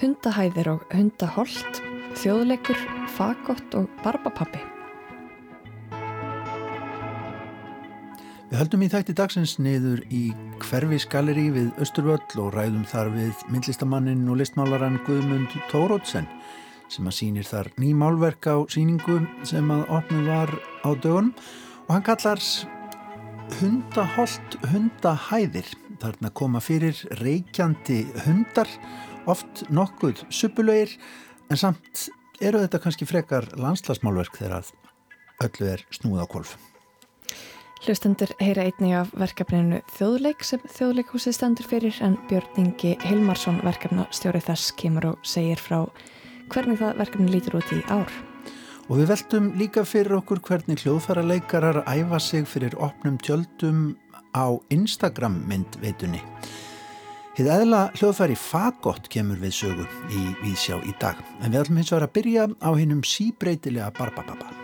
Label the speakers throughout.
Speaker 1: Hundahæðir og hundaholt, þjóðleikur, fagott og barbapappi.
Speaker 2: Við höldum í þætti dagsins niður í hverfisgaleri við Östurvöll og ræðum þar við myndlistamannin og listmálaran Guðmund Tórótsen sem að sínir þar ný málverk á síningu sem að opnu var á dögun og hann kallar hundaholt hundahæðir þarna koma fyrir reykjandi hundar oft nokkuð suppulögir en samt eru þetta kannski frekar landslasmálverk þegar öllu er snúð á kolf
Speaker 1: Hlustendur heyra einnig af verkefninu Þjóðleik sem Þjóðleikhúsið stendur fyrir en Björn Ingi Hilmarsson verkefna stjórið þess kemur og segir frá hvernig það verkefni lítur út í ár.
Speaker 2: Og við veltum líka fyrir okkur hvernig hljóðfæra leikarar æfa sig fyrir opnum tjöldum á Instagram myndveitunni. Þið eðla hljóðfæri fagott kemur við sögu í Víðsjá í dag en við ætlum hins vegar að byrja á hinnum síbreytilega Barbababa.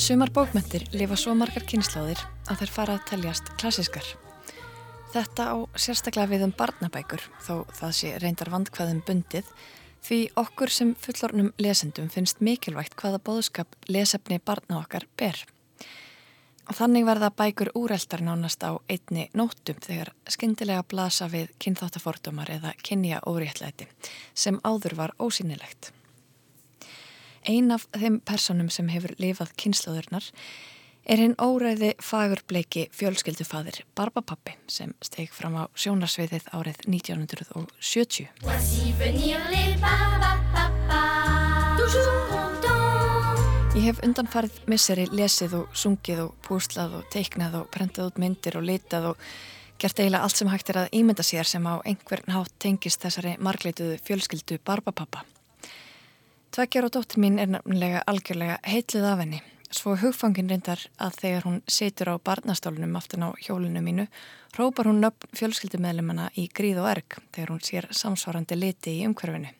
Speaker 1: Sumar bókmyndir lifa svo margar kynnslóðir að þær fara að teljast klassiskar. Þetta á sérstaklega við um barnabækur, þó það sé reyndar vandkvæðum bundið, því okkur sem fullornum lesendum finnst mikilvægt hvaða bóðskap lesefni barna okkar ber. Þannig verða bækur úreldar nánast á einni nótum þegar skindilega blasa við kynþáttafordumar eða kynja óréttlæti sem áður var ósýnilegt. Ein af þeim personum sem hefur lifað kynnslóðurnar er hinn óræði fagurbleiki fjölskyldufadir Barbapappi sem steg fram á sjónarsviðið árið 1970. Ég hef undanfarið misseri lesið og sungið og púslað og teiknað og prentað út myndir og litað og gert eiginlega allt sem hægt er að ímynda sér sem á einhvern hátt tengist þessari margleituðu fjölskyldu Barbapappa. Tveggjar og dóttir mín er nefnilega algjörlega heitlið af henni. Svo hugfangin reyndar að þegar hún situr á barnastólunum aftan á hjólinu mínu, rópar hún nöfn fjölskyldumedlemana í gríð og erg þegar hún sér samsvarandi liti í umhverfinu.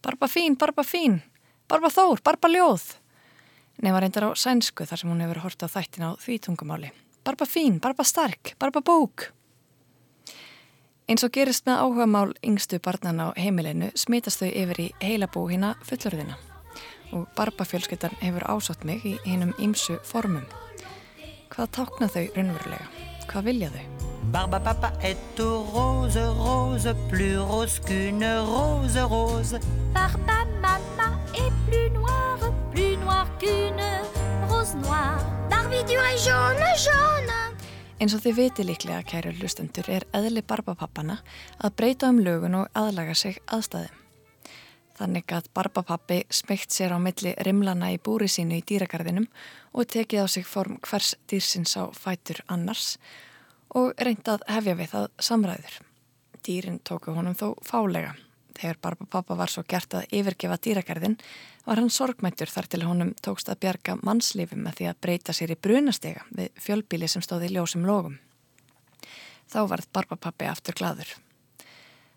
Speaker 1: Barba fín, barba fín, barba þór, barba ljóð. Nefna reyndar á sænsku þar sem hún hefur hort á þættin á því tungumáli. Barba fín, barba stark, barba bók. Eins og gerist með áhuga mál yngstu barnan á heimilinu smitast þau yfir í heilabú hína fullorðina og barbafjölskyttan hefur ásátt mig í hinnum ymsu formum. Hvað tákna þau raunverulega? Hvað vilja þau? Barbapapa est au rose, rose, plus rose qu'une rose, rose. Barbamama est plus noire, plus noire qu'une rose noire. Barbie du est jaune, jaune. Eins og þið viti líklega, kæru hlustendur, er eðli barbapappana að breyta um lögun og aðlaga sig aðstæðum. Þannig að barbapappi smegt sér á milli rimlana í búri sínu í dýragarðinum og tekið á sig form hvers dýrsins á fætur annars og reyndað hefja við það samræður. Dýrin tóku honum þó fálega. Þegar barbapappa var svo gert að yfirgefa dýragarðin var hann sorgmættur þar til honum tókst að bjarga mannslífi með því að breyta sér í brunastega við fjölbíli sem stóði í ljósum logum. Þá varð barbapappi aftur gladur.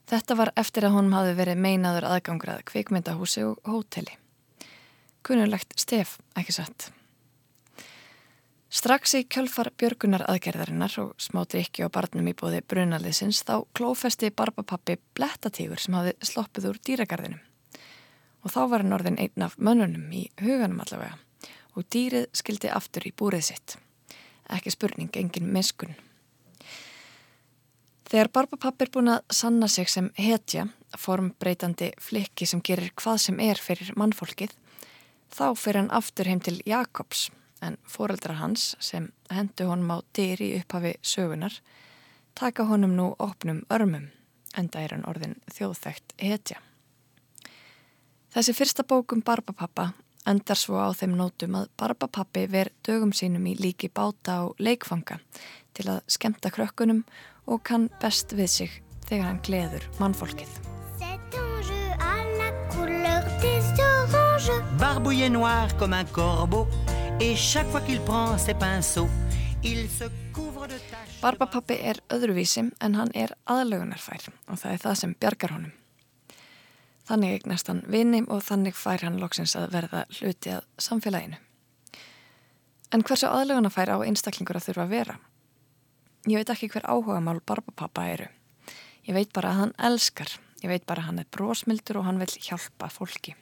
Speaker 1: Þetta var eftir að honum hafi verið meinaður aðgangrað kvikmyndahúsi og hóteli. Kunulegt stef, ekki satt. Strax í kjölfar björgunar aðgerðarinnar og smá drikki á barnum í bóði brunaliðsins þá klófesti barbapappi blettatígur sem hafi sloppið úr dýragarðinum og þá var hann orðin einn af mönnunum í huganum allavega og dýrið skildi aftur í búrið sitt. Ekki spurning, engin miskun. Þegar Barbapapp er búin að sanna sig sem hetja, formbreytandi flikki sem gerir hvað sem er fyrir mannfólkið, þá fyrir hann aftur heim til Jakobs, en foreldrar hans sem hendu honum á dyr í upphafi sögunar, taka honum nú opnum örmum, enda er hann orðin þjóðþægt hetja. Þessi fyrsta bókum Barbapappa endar svo á þeim nótum að Barbapappi ver dögum sínum í líki báta og leikfanga til að skemta krökkunum og kann best við sig þegar hann gleður mannfólkið.
Speaker 3: barbouillé noir comme un corbeau, et chaque fois qu'il prend ses pinceaux, il se couvre de taches.
Speaker 1: Barbapappi er öðruvísi en hann er aðlögunarfær og það er það sem bjargar honum. Þannig eignast hann vini og þannig fær hann loksins að verða hluti að samfélaginu. En hversu aðlögunarfær á einstaklingur að þurfa að vera? Ég veit ekki hver áhuga mál Barbapappa eru. Ég veit bara að hann elskar. Ég veit bara að hann er brósmildur og hann vil hjálpa fólki.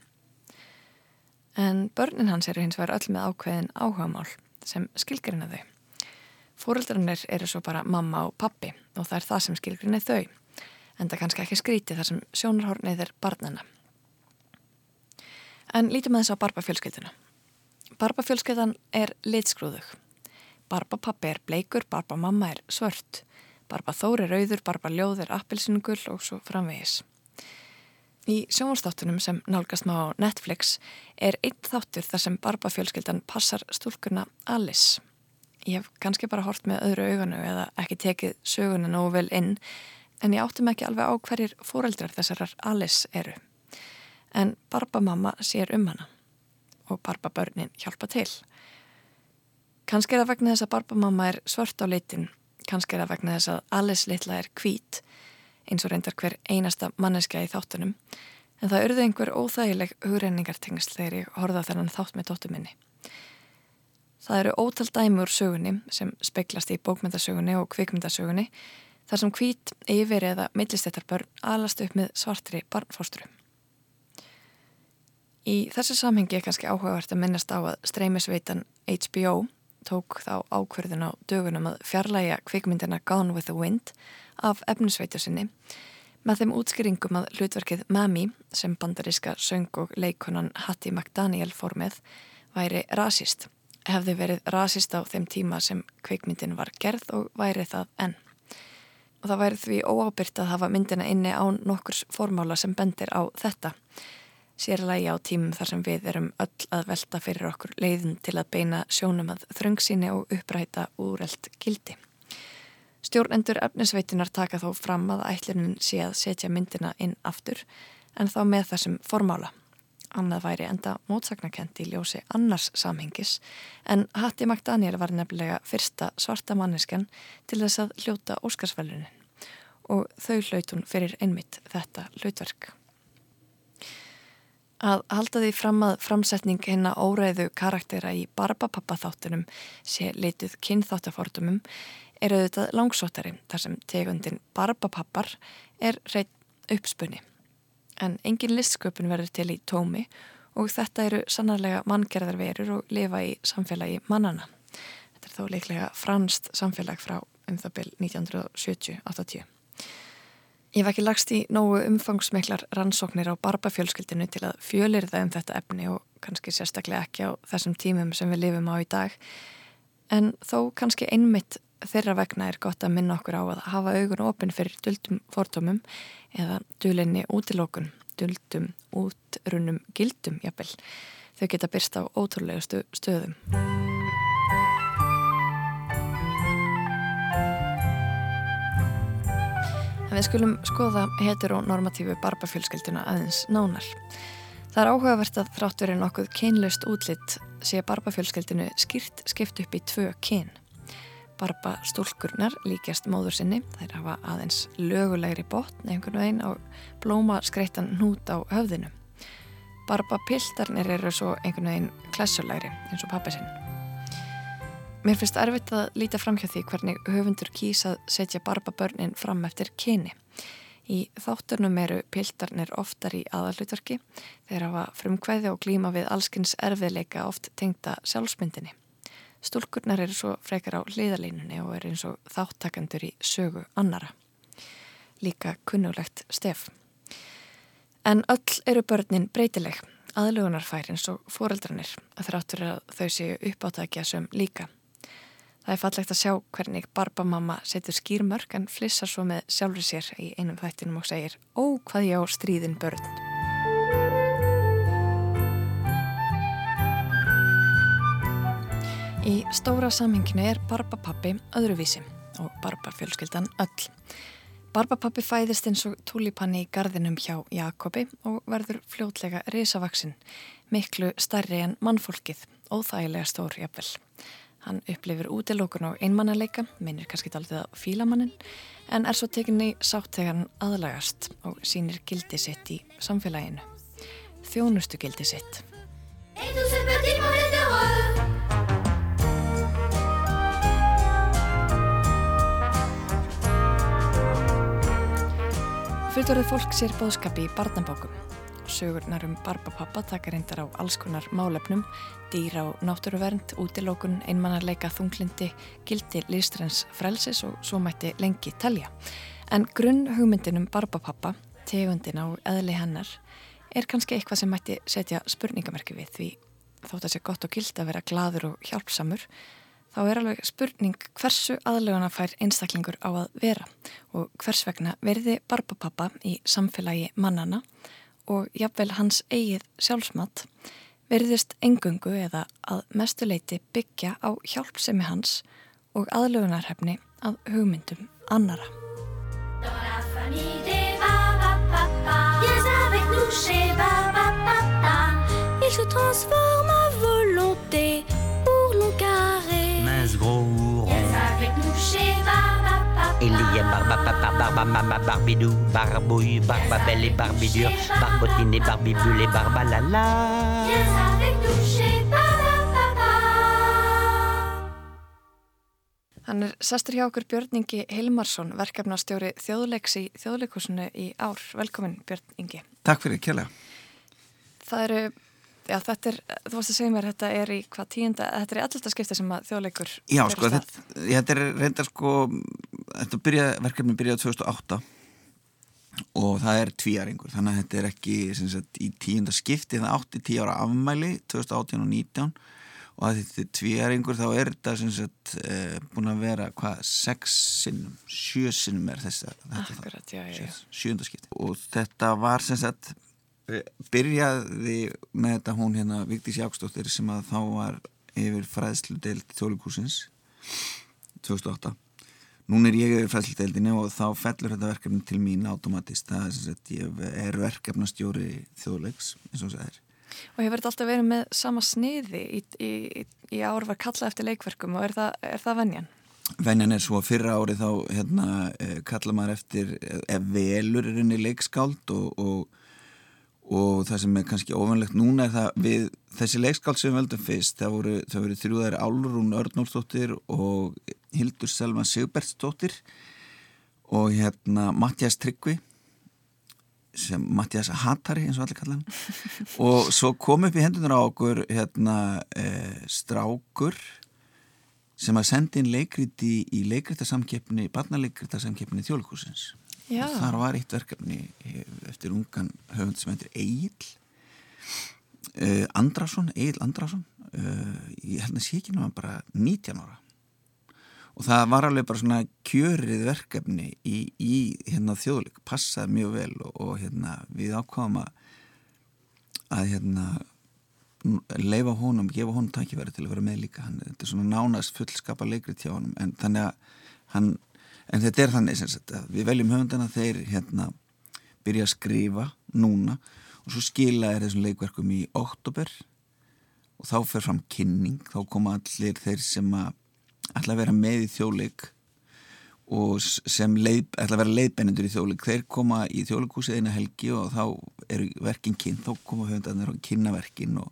Speaker 1: En börnin hans eru hins vegar öll með ákveðin áhuga mál sem skilgrinna þau. Fóreldrarnir eru svo bara mamma og pappi og það er það sem skilgrinni þau. En það kannski ekki skríti þar sem sjónarhornið er barnana. En lítum að þess að barbafjölskylduna. Barbafjölskyldan er litskrúðug. Barbapappi er bleikur, barbamamma er svört. Barbaþór er auður, barbaljóð er appilsinugull og svo framvegis. Í sjónvárstáttunum sem nálgast má Netflix er einn þáttur þar sem barbafjölskyldan passar stúlkurna Alice. Ég hef kannski bara hort með öðru auganu eða ekki tekið söguna nógu vel inn en ég áttum ekki alveg á hverjir fóreldrar þessarar Alice eru. En barbamamma sér um hana og barbabörnin hjálpa til. Kannski er það vegna þess að barbamamma er svört á litin, kannski er það vegna þess að Alice litla er hvít, eins og reyndar hver einasta manneska í þáttunum, en það urði einhver óþægileg hugreiningartengsl þegar ég horfa þennan þátt með dóttu minni. Það eru ótal dæmi úr sögunni sem speiklast í bókmyndasögunni og kvikmyndasögunni þar sem hvít yfir eða millistetarbörn alast upp með svartri barnfóstru. Í þessu samhengi er kannski áhugavert að minnast á að streymisveitan HBO tók þá ákverðin á dögunum að fjarlæga kvikmyndina Gone with the Wind af efnisveitu sinni með þeim útskýringum að hlutverkið Mami sem bandaríska söng og leikonan Hattie McDaniel fór með væri rasist. Hefði verið rasist á þeim tíma sem kvikmyndin var gerð og væri það enn. Og það væri því óábyrgt að hafa myndina inni án nokkurs formála sem bendir á þetta sérlægi á tímum þar sem við erum öll að velta fyrir okkur leiðin til að beina sjónum að þröngsíni og uppræta úreld gildi. Stjórnendur efnisveitunar taka þó fram að ætlunin sé að setja myndina inn aftur en þá með þessum formála. Annað væri enda mótsagnakent í ljósi annars samhengis en Hatti McDaniel var nefnilega fyrsta svarta manneskan til þess að hljóta Óskarsvælunin og þau hlautun fyrir einmitt þetta hlautverk. Að halda því fram að framsetning hérna óræðu karaktera í Barbapappa þáttunum sé leituð kynþáttafordumum er auðvitað langsóttari þar sem tegundin Barbapappar er reitt uppspunni. En engin listsköpun verður til í tómi og þetta eru sannarlega manngerðar verur og lifa í samfélagi mannana. Þetta er þó leiklega franst samfélag frá um það byrj 1970-80. Ég hef ekki lagst í nógu umfangsmeiklar rannsóknir á barbafjölskyldinu til að fjölir það um þetta efni og kannski sérstaklega ekki á þessum tímum sem við lifum á í dag. En þó kannski einmitt þeirra vegna er gott að minna okkur á að hafa augun opinn fyrir duldum fórtómum eða dulinni útilókun, duldum útrunum gildum jafnvel. Þau geta byrst á ótrúlegustu stöðum. En við skulum skoða heteronormatífu barbafjölskylduna aðeins nánar. Það er áhugavert að þrátturinn nokkuð kynlaust útlitt sé barbafjölskyldinu skýrt skipt upp í tvö kyn. Barbastúlkurnar líkjast móður sinni, þær hafa aðeins lögulegri botn einhvern veginn á blóma skreittan hnút á höfðinu. Barbapiltarnir eru svo einhvern veginn klessulegri eins og pappi sinn. Mér finnst erfitt að líta fram hjá því hvernig höfundur kýsað setja barbabörnin fram eftir kyni. Í þátturnum eru piltarnir oftar í aðalutverki þegar hafa frumkvæði og glíma við allskins erfiðleika oft tengta sjálfsmyndinni. Stúlkurnar eru svo frekar á hliðalínunni og eru eins og þáttakandur í sögu annara. Líka kunnulegt stef. En öll eru börnin breytileg, aðlugunarfær eins og fóreldrarnir að þráttur að þau séu uppátækja sem líka. Það er fallegt að sjá hvernig barbamamma setur skýrmörk en flissar svo með sjálfur sér í einum þættinum og segir Ó, hvað ég á stríðin börn. Í stóra samhenginu er barbapappi öðruvísi og barbafjölskyldan öll. Barbapappi fæðist eins og túlipanni í gardinum hjá Jakobi og verður fljótlega risavaksinn, miklu starri en mannfólkið, óþægilega stór jafnvel. Hann upplifir útilókun og einmannaleika, minnir kannski aldrei að fílamannin, en er svo tekinni sáttegan aðlagast og sínir gildi sitt í samfélaginu. Þjónustu gildi sitt. Fullorðið fólk sér bóðskapi í barnabókum. Sögurnar um barbapappa taka reyndar á alls konar málefnum, dýra og náttúruvernd, útilókun, einmannarleika, þunglindi, gildi, listrens, frelsis og svo mætti lengi telja. En grunn hugmyndin um barbapappa, tegundina og eðli hennar er kannski eitthvað sem mætti setja spurningamerki við því þótt að sé gott og gild að vera gladur og hjálpsamur þá er alveg spurning hversu aðlöguna fær einstaklingur á að vera og hvers vegna verði barbapappa í samfélagi mannana og jafnvel hans eigið sjálfsmatt verðist engungu eða að mestuleiti byggja á hjálpsemi hans og aðlögunarhefni að hugmyndum annara. Dans la famille des barbapapa Viens avec nous chez barbapapa Il se
Speaker 3: Alien, Barbapapa, Barbamama, Barbidou, Barbouille, Barbabelle et Barbidure, Barbotine et Barbibule et Barbalala.
Speaker 1: Hann er sestur hjá okkur Björn Ingi Hilmarsson, verkefnastjóri þjóðleiks í þjóðleikusinu í ár. Velkomin Björn Ingi.
Speaker 4: Takk fyrir, Kjella.
Speaker 1: Það eru Já, þetta er, þú varst að segja mér, þetta er í hvað tíunda, þetta er í alltaf skipta sem að þjóðleikur
Speaker 4: Já, sko, þetta, þetta er reyndar sko, þetta byrja, verkefni byrjaði 2008 og það er tvíaringur, þannig að þetta er ekki sagt, í tíunda skipti, það átti tíu ára afmæli, 2018 og 19 og að þetta er tvíaringur þá er þetta sem sagt e, búin að vera hvað, sex sinnum, sjö sinnum er þess að þetta
Speaker 1: Akkurat, já, já, já.
Speaker 4: sjönda skipti. Og þetta var sem sagt byrjaði með þetta hún hérna Vigdís Jákstóttir sem að þá var yfir fræðslu deild þjóðleikúsins 2008 Nún er ég yfir fræðslu deildinni og þá fellur þetta verkefni til mín automatist. Það er sem sagt ég er verkefnastjóri þjóðleiks eins og það er.
Speaker 1: Og hefur þetta alltaf verið með sama sniði í, í, í ár var kalla eftir leikverkum og er það, er það venjan?
Speaker 4: Venjan er svo að fyrra ári þá hérna, eh, kalla maður eftir ef eh, velur er henni leikskáld og, og og það sem er kannski ofanlegt núna er það við þessi leikskáld sem við veldum fyrst það voru, voru þrjúðar Álrún Örnólfsdóttir og Hildur Selma Sigbertsdóttir og hérna Mattias Tryggvi sem Mattias Hattari eins og allir kalla hann. Og svo kom upp í hendunar á okkur hérna e, strákur sem að sendi inn leikriti í leikritarsamkeppni barnaleikritarsamkeppni þjólikúsins
Speaker 1: Já.
Speaker 4: og þar var eitt verkefni eftir ungan höfund sem heitir Egil uh, Andrason Egil Andrason uh, ég held að ekki náttúrulega bara 19 ára. Og það var alveg bara svona kjörið verkefni í, í hérna þjóðleik, passaði mjög vel og, og hérna við ákváðum að að hérna leifa honum, gefa honum takkifæri til að vera með líka. Hann, þetta er svona nánast fullskapa leikrið hjá honum en þannig að hann en þetta er þannig sem við veljum höfundana þeir hérna byrja að skrifa núna og svo skila er þessum leikverkum í oktober og þá fer fram kynning. Þá koma allir þeir sem að ætla að vera með í þjóðleik og sem leið, ætla að vera leiðbennendur í þjóðleik. Þeir koma í þjóðleikúsið eina helgi og þá eru verkinn kynn þá koma höfundarnir og kynna verkinn og,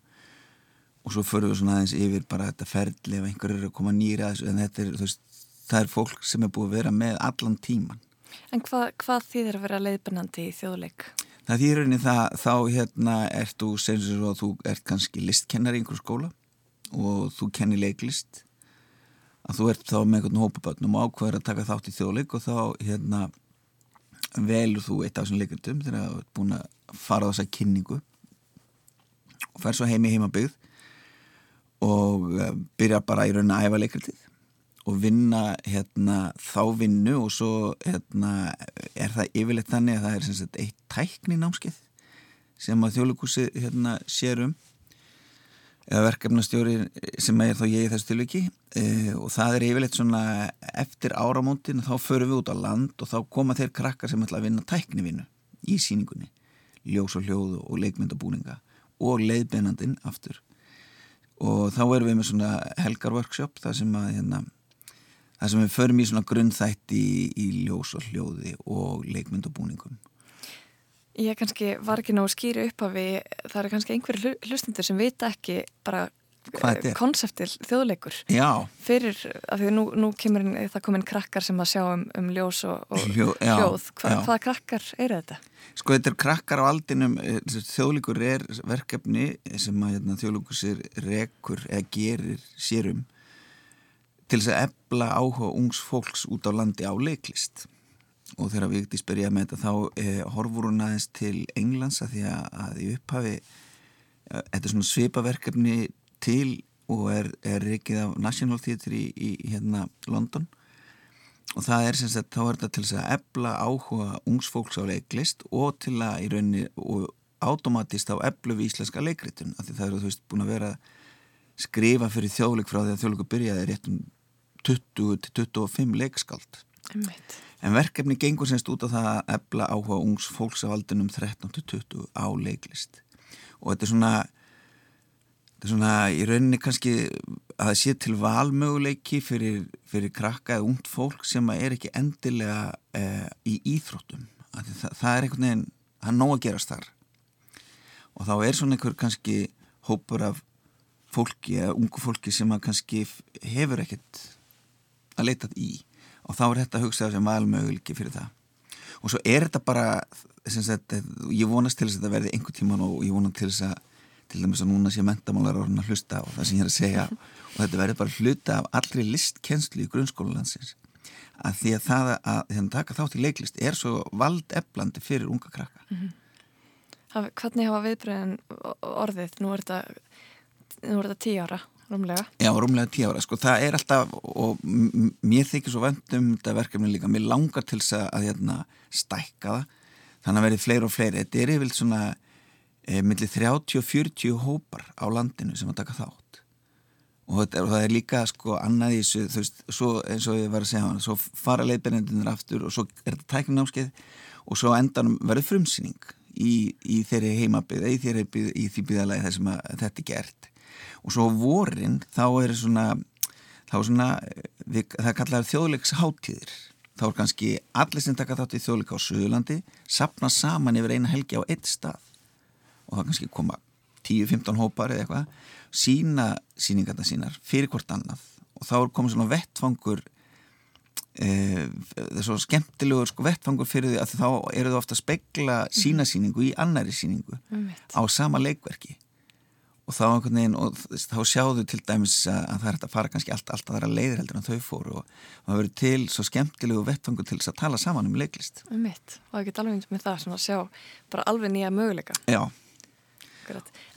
Speaker 4: og svo förum við svona aðeins yfir bara þetta ferli ef einhver eru að koma nýra en þetta er þú veist það er fólk sem er búið að vera með allan tíman.
Speaker 1: En hvað, hvað þýðir að vera leiðbennandi í þjóðleik?
Speaker 4: Það þýðir einni það, þá hérna ert þú, segjum svo að þú ert kannski listkennar í einhver skóla og þú kennir leiklist að þú ert þá með einhvern hópabötnum og ákveður að taka þátt í þjóðleik og þá hérna velur þú eitt af þessum leikundum þegar þú ert búin að fara á þessa kynningu og fer svo heim í heimabygð og eh, byrja bara í raunin að æfa leikaldið og vinna hérna, þá vinnu og svo hérna, er það yfirleitt þannig að það er sagt, eitt tækni námskeið sem að þjóðlugúsi hérna, sér um eða verkefnastjóri sem er þá ég í þessu tilviki. E, og það er yfirleitt svona eftir áramóntin þá förum við út á land og þá koma þeir krakkar sem ætla að vinna tæknivinnu í síningunni ljós og hljóð og leikmyndabúninga og leiðbeinandinn aftur. Og þá erum við með svona helgarworkshop það sem að hérna, það sem við förum í svona grunnþætti í, í ljós og hljóði og leikmyndabúningum
Speaker 1: Ég kannski var ekki ná að skýra upp að við, það eru kannski einhverju hlustundur sem vita ekki bara konseptil þjóðleikur.
Speaker 4: Já.
Speaker 1: fyrir, af því nú, nú kemur inn, það komin krakkar sem að sjá um, um ljós og, og Hljó, já, hljóð. Hva, hvaða krakkar eru þetta?
Speaker 4: Sko þetta er krakkar á aldinum eh, þjóðleikur er verkefni sem að hérna, þjóðleikur sér rekur eða gerir sérum til þess að ebla áhuga ungs fólks út á landi á leiklist. Og þegar Vigdís byrjaði með þetta þá eh, horfur hún aðeins til Englands að því að, að í upphafi eh, þetta er svona svipaverkefni til og er, er reikið af National Theatre í, í, í hérna London. Og það er sem sagt þá er þetta til þess að ebla áhuga ungsfólks á leiklist og til að í rauninni og automatist á eblu við íslenska leikritun. Af því það eru þú veist búin að vera skrifa fyrir þjóðleik frá því að þjóðleiku byrjaði rétt um 20-25 leikskald
Speaker 1: Einmitt.
Speaker 4: En verkefni gengur semst út á það að ebla áhuga ungs fólks af aldunum 13-20 á leiklist. Og þetta er svona, þetta er svona í rauninni kannski að það sé til valmöguleiki fyrir, fyrir krakka eða ungt fólk sem er ekki endilega eh, í íþróttum. Það, það er einhvern veginn, það er nóg að gerast þar. Og þá er svona einhver kannski hópur af fólki eða ungu fólki sem að kannski hefur ekkert að leitað í. Og þá er þetta að hugsa sem valmöguliki fyrir það. Og svo er þetta bara sagt, ég vonast til þess að þetta verði einhver tíman og ég vonast til þess að til dæmis að núna sé mentamálar orðin að hlusta og það sem ég er að segja. Og þetta verður bara hluta af allri listkenslu í grunnskólalandsins. Að því að það að, að, að taka þátt í leiklist er svo valdeflandi fyrir unga krakka. Mm -hmm.
Speaker 1: Hvernig hafa viðbröðin orðið? Nú er þetta, nú er þetta tí ára Rúmlega?
Speaker 4: Já, rúmlega tíu ára, sko, það er alltaf og mér þykir svo vendum þetta verkefni líka, mér langar til þess að, að hérna, stækka það. Þannig að verði fleiri og fleiri, þetta er yfirlega svona e, millir 30-40 hópar á landinu sem að taka þátt. Og, og það er líka sko annað í þessu, þú veist, svo eins og ég var að segja hann, svo fara leiðbennindinir aftur og svo er þetta tæknanámskeið og svo endanum verður frumsýning í, í þeirri heimabið, í, í því byggðalagi þar sem þetta er gert og svo vorin þá er svona þá er svona, við, það kallar þjóðleiksháttíðir þá er kannski allir sem taka þátt í þjóðleika á Suðurlandi sapna saman yfir eina helgi á eitt stað. Og það kannski koma 10-15 hópar eða eitthvað sína síningarna sínar fyrir hvort annað. Og þá er komið svona vettfangur e, það er svo skemmtilegur sko vettfangur fyrir því að þá eru þau ofta að spegla sína síningu í annari síningu á sama leikverki og þá einhvern veginn og þá sjáðu til dæmis að það er að fara kannski allt, allt að það er að leiðir heldur en þau fóru og það verður til svo skemmtilegu vettfangu til þess að tala saman um leiklist.
Speaker 1: Um mitt, og það geta alveg eins með það sem að sjá bara alveg nýja möguleika.
Speaker 4: Já.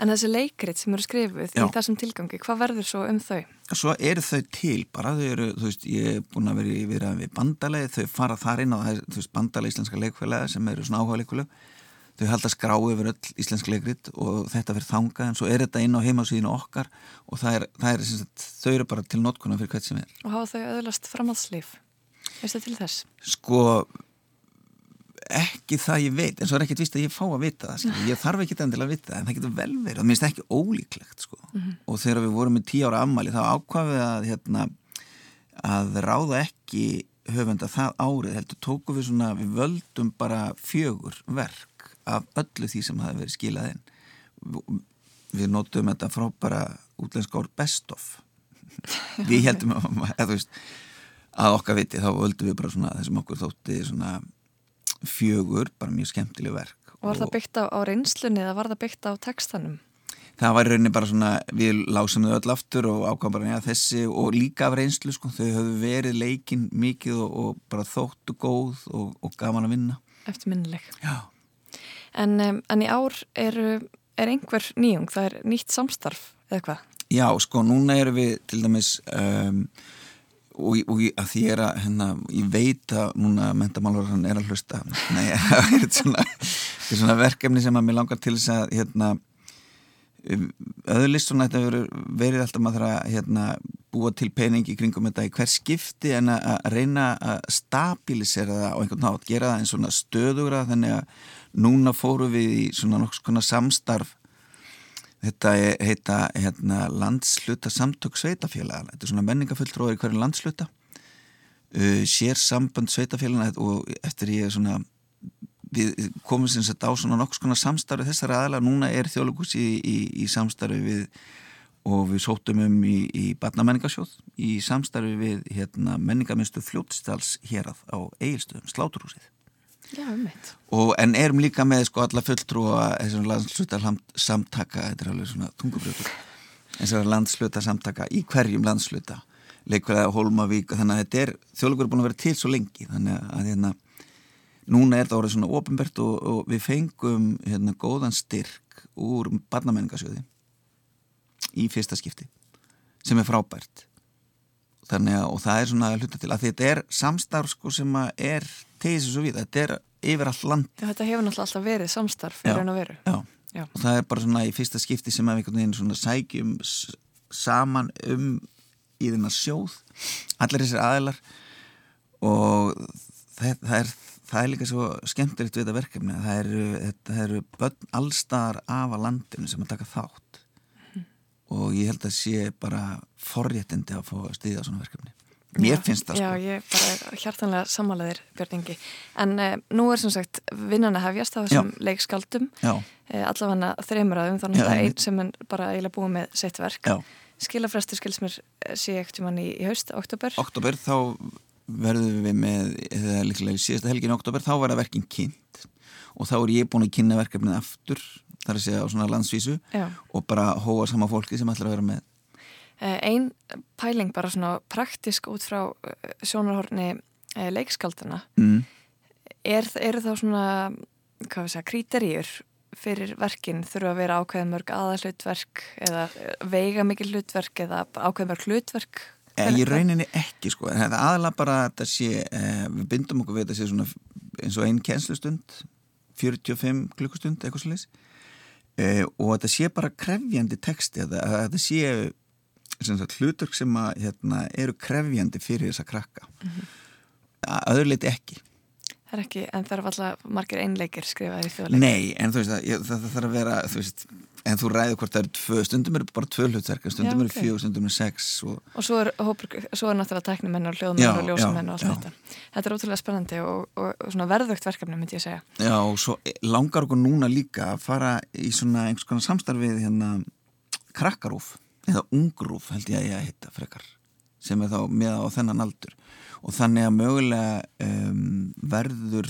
Speaker 1: En þessi leikrit sem eru skrifuð Já. í þessum tilgangi, hvað verður svo um þau?
Speaker 4: Svo eru þau til, bara þau eru þú veist, ég er búin að vera við bandalegi þau fara þar inn á það, bandalegi íslenska leikfélagi sem eru svona áhuga leikfélagi þau halda skrá yfir öll íslensk leikrit og þetta verður þanga en svo er þetta inn á heimasíðinu okkar og það er, það er sagt, þau eru bara til notkuna fyrir hvert sem er
Speaker 1: Og hafa þau öðlast framhaldslíf? Þetta til þess?
Speaker 4: Sko ekki það ég veit en svo er ekkert vist að ég fá að vita það sko. ég þarf ekki endilega að vita það en það getur vel verið mér finnst ekki ólíklegt sko. mm -hmm. og þegar við vorum með tíu ára ammali þá ákvaðum við að, hérna, að ráða ekki höfenda það árið heldur tóku við svona við völdum bara fjögur verk af öllu því sem hafi verið skilað inn. Við nótum þetta frá bara útlenska orð best of. Við heldum að, veist, að okkar viti þá völdum við bara svona þessum okkur þótti svona fjögur, bara mjög skemmtileg verk.
Speaker 1: Og var það byggt á, á reynslunni eða var það byggt á textanum?
Speaker 4: Það var rauninni bara svona, við lásum þau öll aftur og ákvæm bara ja, þessi og líka af reynslu sko, þau höfðu verið leikin mikið og, og bara þóttu góð og, og gaman að vinna.
Speaker 1: Eftirminnileg.
Speaker 4: Já
Speaker 1: En, en í ár er, er einhver nýjung, það er nýtt samstarf eða hvað?
Speaker 4: Já, sko, núna erum við til dæmis um, og, og að því er að hérna, ég veit að núna mentamálur hann er að hlusta Nei, það er svona, svona verkefni sem að mér langar til þess að hérna, öðlist svona þetta verið, verið alltaf maður að hérna, búa til peningi kringum þetta í hver skipti en að reyna að stabilisera það á einhvern nátt, gera það eins svona stöðugra þannig að núna fóru við í svona nokks konar samstarf. Þetta heita hérna, landsluta samtök sveitafélag þetta er svona menningafulltróður í hverju landsluta uh, sér samband sveitafélag og eftir ég svona við komum sem sagt á svona nokks konar samstarfi þessar aðla, núna er þjóðlugus í, í, í samstarfi við og við sótum um í, í Barnamenningasjóð í samstarfi við hérna, menningaminstu fljótstals hérað á Egilstöðum, Sláturhúsið
Speaker 1: Já, ummitt
Speaker 4: En erum líka með sko alla fulltrúa þessar landsluta samtaka þetta er alveg svona tungubrjótur þessar landsluta samtaka í hverjum landsluta leikverða Holmavík þannig að þetta er þjóðlugur búin að vera til svo lengi þannig að hérna núna er það orðið svona ofinbært og, og við fengum hérna góðan styrk úr barnamenningasjöði í fyrsta skipti sem er frábært þannig að og það er svona hluta til að þetta er samstarf sko sem er tegis og svo við, þetta er yfir all land
Speaker 1: Já, þetta hefur náttúrulega alltaf verið samstarf að veru
Speaker 4: já. Já. og það er bara svona í fyrsta skipti sem við einhvern veginn svona sækjum saman um í þennar sjóð allir þessir aðilar og það, það er það er líka svo skemmtilegt við þetta verkefni það eru, það eru börn allstar af að landinu sem að taka þátt. Og ég held að sé bara forréttindi að fá að stiðja svona verkefni. Mér
Speaker 1: já,
Speaker 4: finnst það
Speaker 1: sko. Já, ég bara hjartanlega samálaðir Björningi, en eh, nú er sem sagt vinnan að hefjast á þessum leikskaldum eh, allavega þreymur aðum þannig að einn sem er bara eiginlega búið með sitt verk. Skilafræstur skils mér eh, sé ekkert um hann í, í haust, oktober
Speaker 4: Oktober, þá verðum við með, eða líklega í síðasta helgin oktober, þá var það verkinn kynnt. Og þá er ég búin að kynna verkefnið aftur, þar að segja á svona landsvísu
Speaker 1: Já.
Speaker 4: og bara hóa sama fólki sem ætlar að vera með.
Speaker 1: Eh, Einn pæling bara svona praktisk út frá eh, sjónarhorni eh, leikskaldana
Speaker 4: mm.
Speaker 1: er, er þá svona, hvað við segja, kríteríur fyrir verkinn þurfa að vera ákveðin mörg aðalutverk eða veiga mikil hlutverk eða ákveðin mörg hlutverk
Speaker 4: ég rauninni ekki sko, aðalega bara að þetta sé, við bindum okkur við þetta sé svona eins og einn kjenslustund 45 klukkustund eitthvað slúðis eh, og þetta sé bara krefjandi texti, að þetta sé sem sagt, hlutur sem að, hérna, eru krefjandi fyrir þessa krakka mm -hmm. að öðruleiti ekki
Speaker 1: Það er ekki, en það er alltaf margir einleikir skrifaði í þjóðleik
Speaker 4: Nei, en þú veist að það, það þarf að vera, þú veist En þú ræður hvort það eru tvö, stundum eru bara tvö hlutverk, stundum eru okay. fjög, stundum eru sex. Og,
Speaker 1: og svo er, hópur, svo er náttúrulega tæknumenn og hljóðmenn og ljósamenn og allt já. þetta. Þetta er ótrúlega spennandi og, og, og svona verðvögt verkefni myndi ég segja.
Speaker 4: Já og svo langar okkur núna líka að fara í svona einhvers konar samstarfið hérna krakkarúf eða ungrúf held ég að ég að hitta frekar sem er þá með á þennan aldur og þannig að mögulega um, verður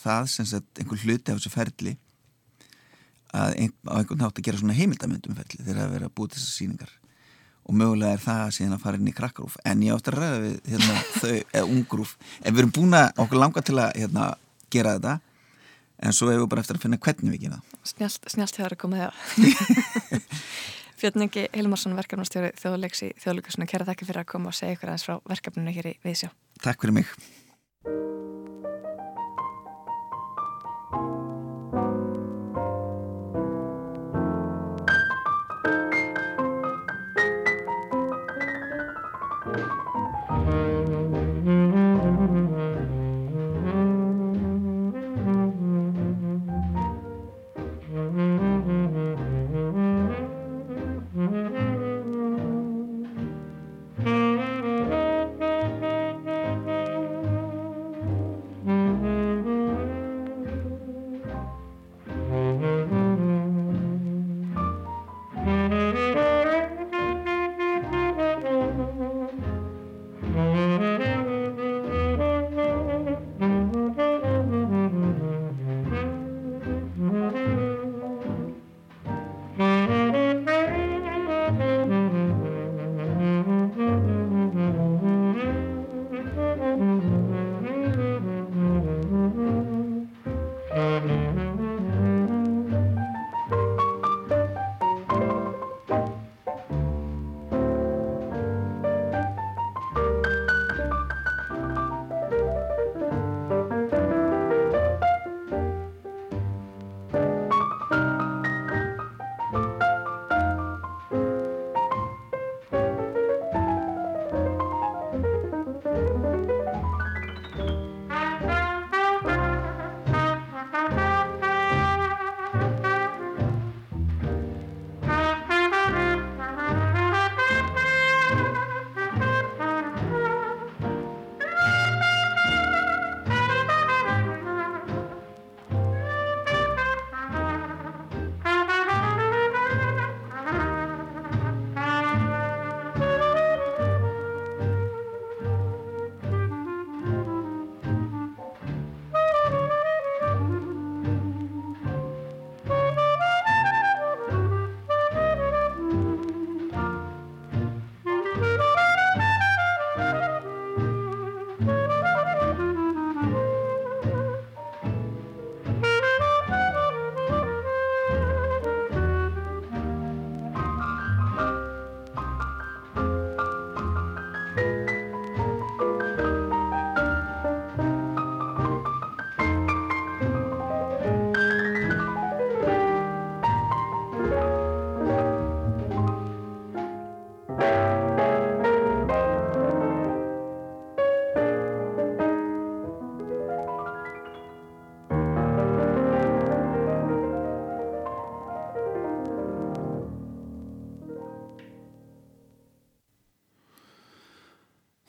Speaker 4: það sem sagt einhver hluti af þessu ferli að ein, á einhvern nátt að gera svona heimildamöndum felli þegar það verður að búið þessar síningar og mögulega er það síðan að fara inn í krakkarúf. En ég átti að ræða við hérna, þau eða ungrúf, en við erum búin að okkur langa til að hérna, gera þetta. En svo hefur við bara eftir að finna hvernig við gera
Speaker 1: Snjált, snjált hefur það komið það Fjötningi Hilmarsson verkefnastjóri þjóðleiks í þjóðleikusinu, kæra þakki fyrir að koma og segja ykkur aðeins frá verkefninu hér í Vísjá
Speaker 4: Takk fyrir mig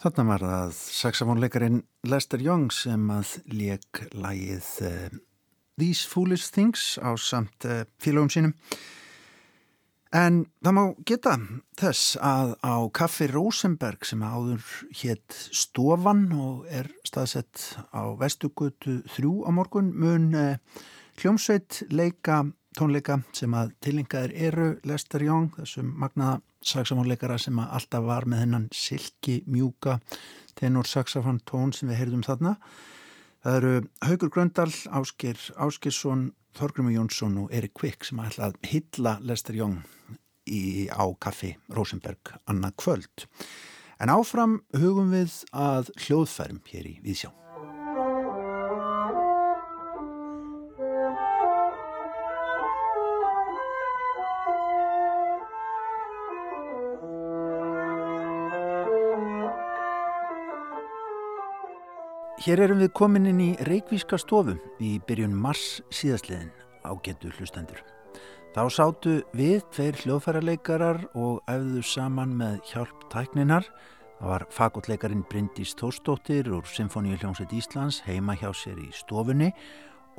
Speaker 2: Þarna var það saxofónleikarin Lester Young sem að leik lægið uh, These Foolish Things á samt uh, félagum sínum. En það má geta þess að á Kaffi Rosenberg sem áður hétt Stofan og er staðsett á Vestugutu 3 á morgun mun uh, hljómsveit leika tónleika sem að tilengaðir eru Lester Young, þessum magnaða saxofónleikara sem alltaf var með hennan silki mjúka tenor saxofón tón sem við heyrðum þarna. Það eru Haugur Gröndal, Áskir Áskirsson, Þorgrymur Jónsson og Erik Kvik sem ætla að hylla Lester Young í, á kaffi Rosenberg annað kvöld. En áfram hugum við að hljóðfærum hér í Víðsjá. Hér erum við komin inn í Reykvíska stofu í byrjun mars síðastliðin á getu hlustendur. Þá sátu við tveir hljóðfærarleikarar og æfðu saman með hjálp tækninar. Það var fagotleikarin Bryndís Tórsdóttir úr Symfóníu hljómsveit Íslands heima hjá sér í stofunni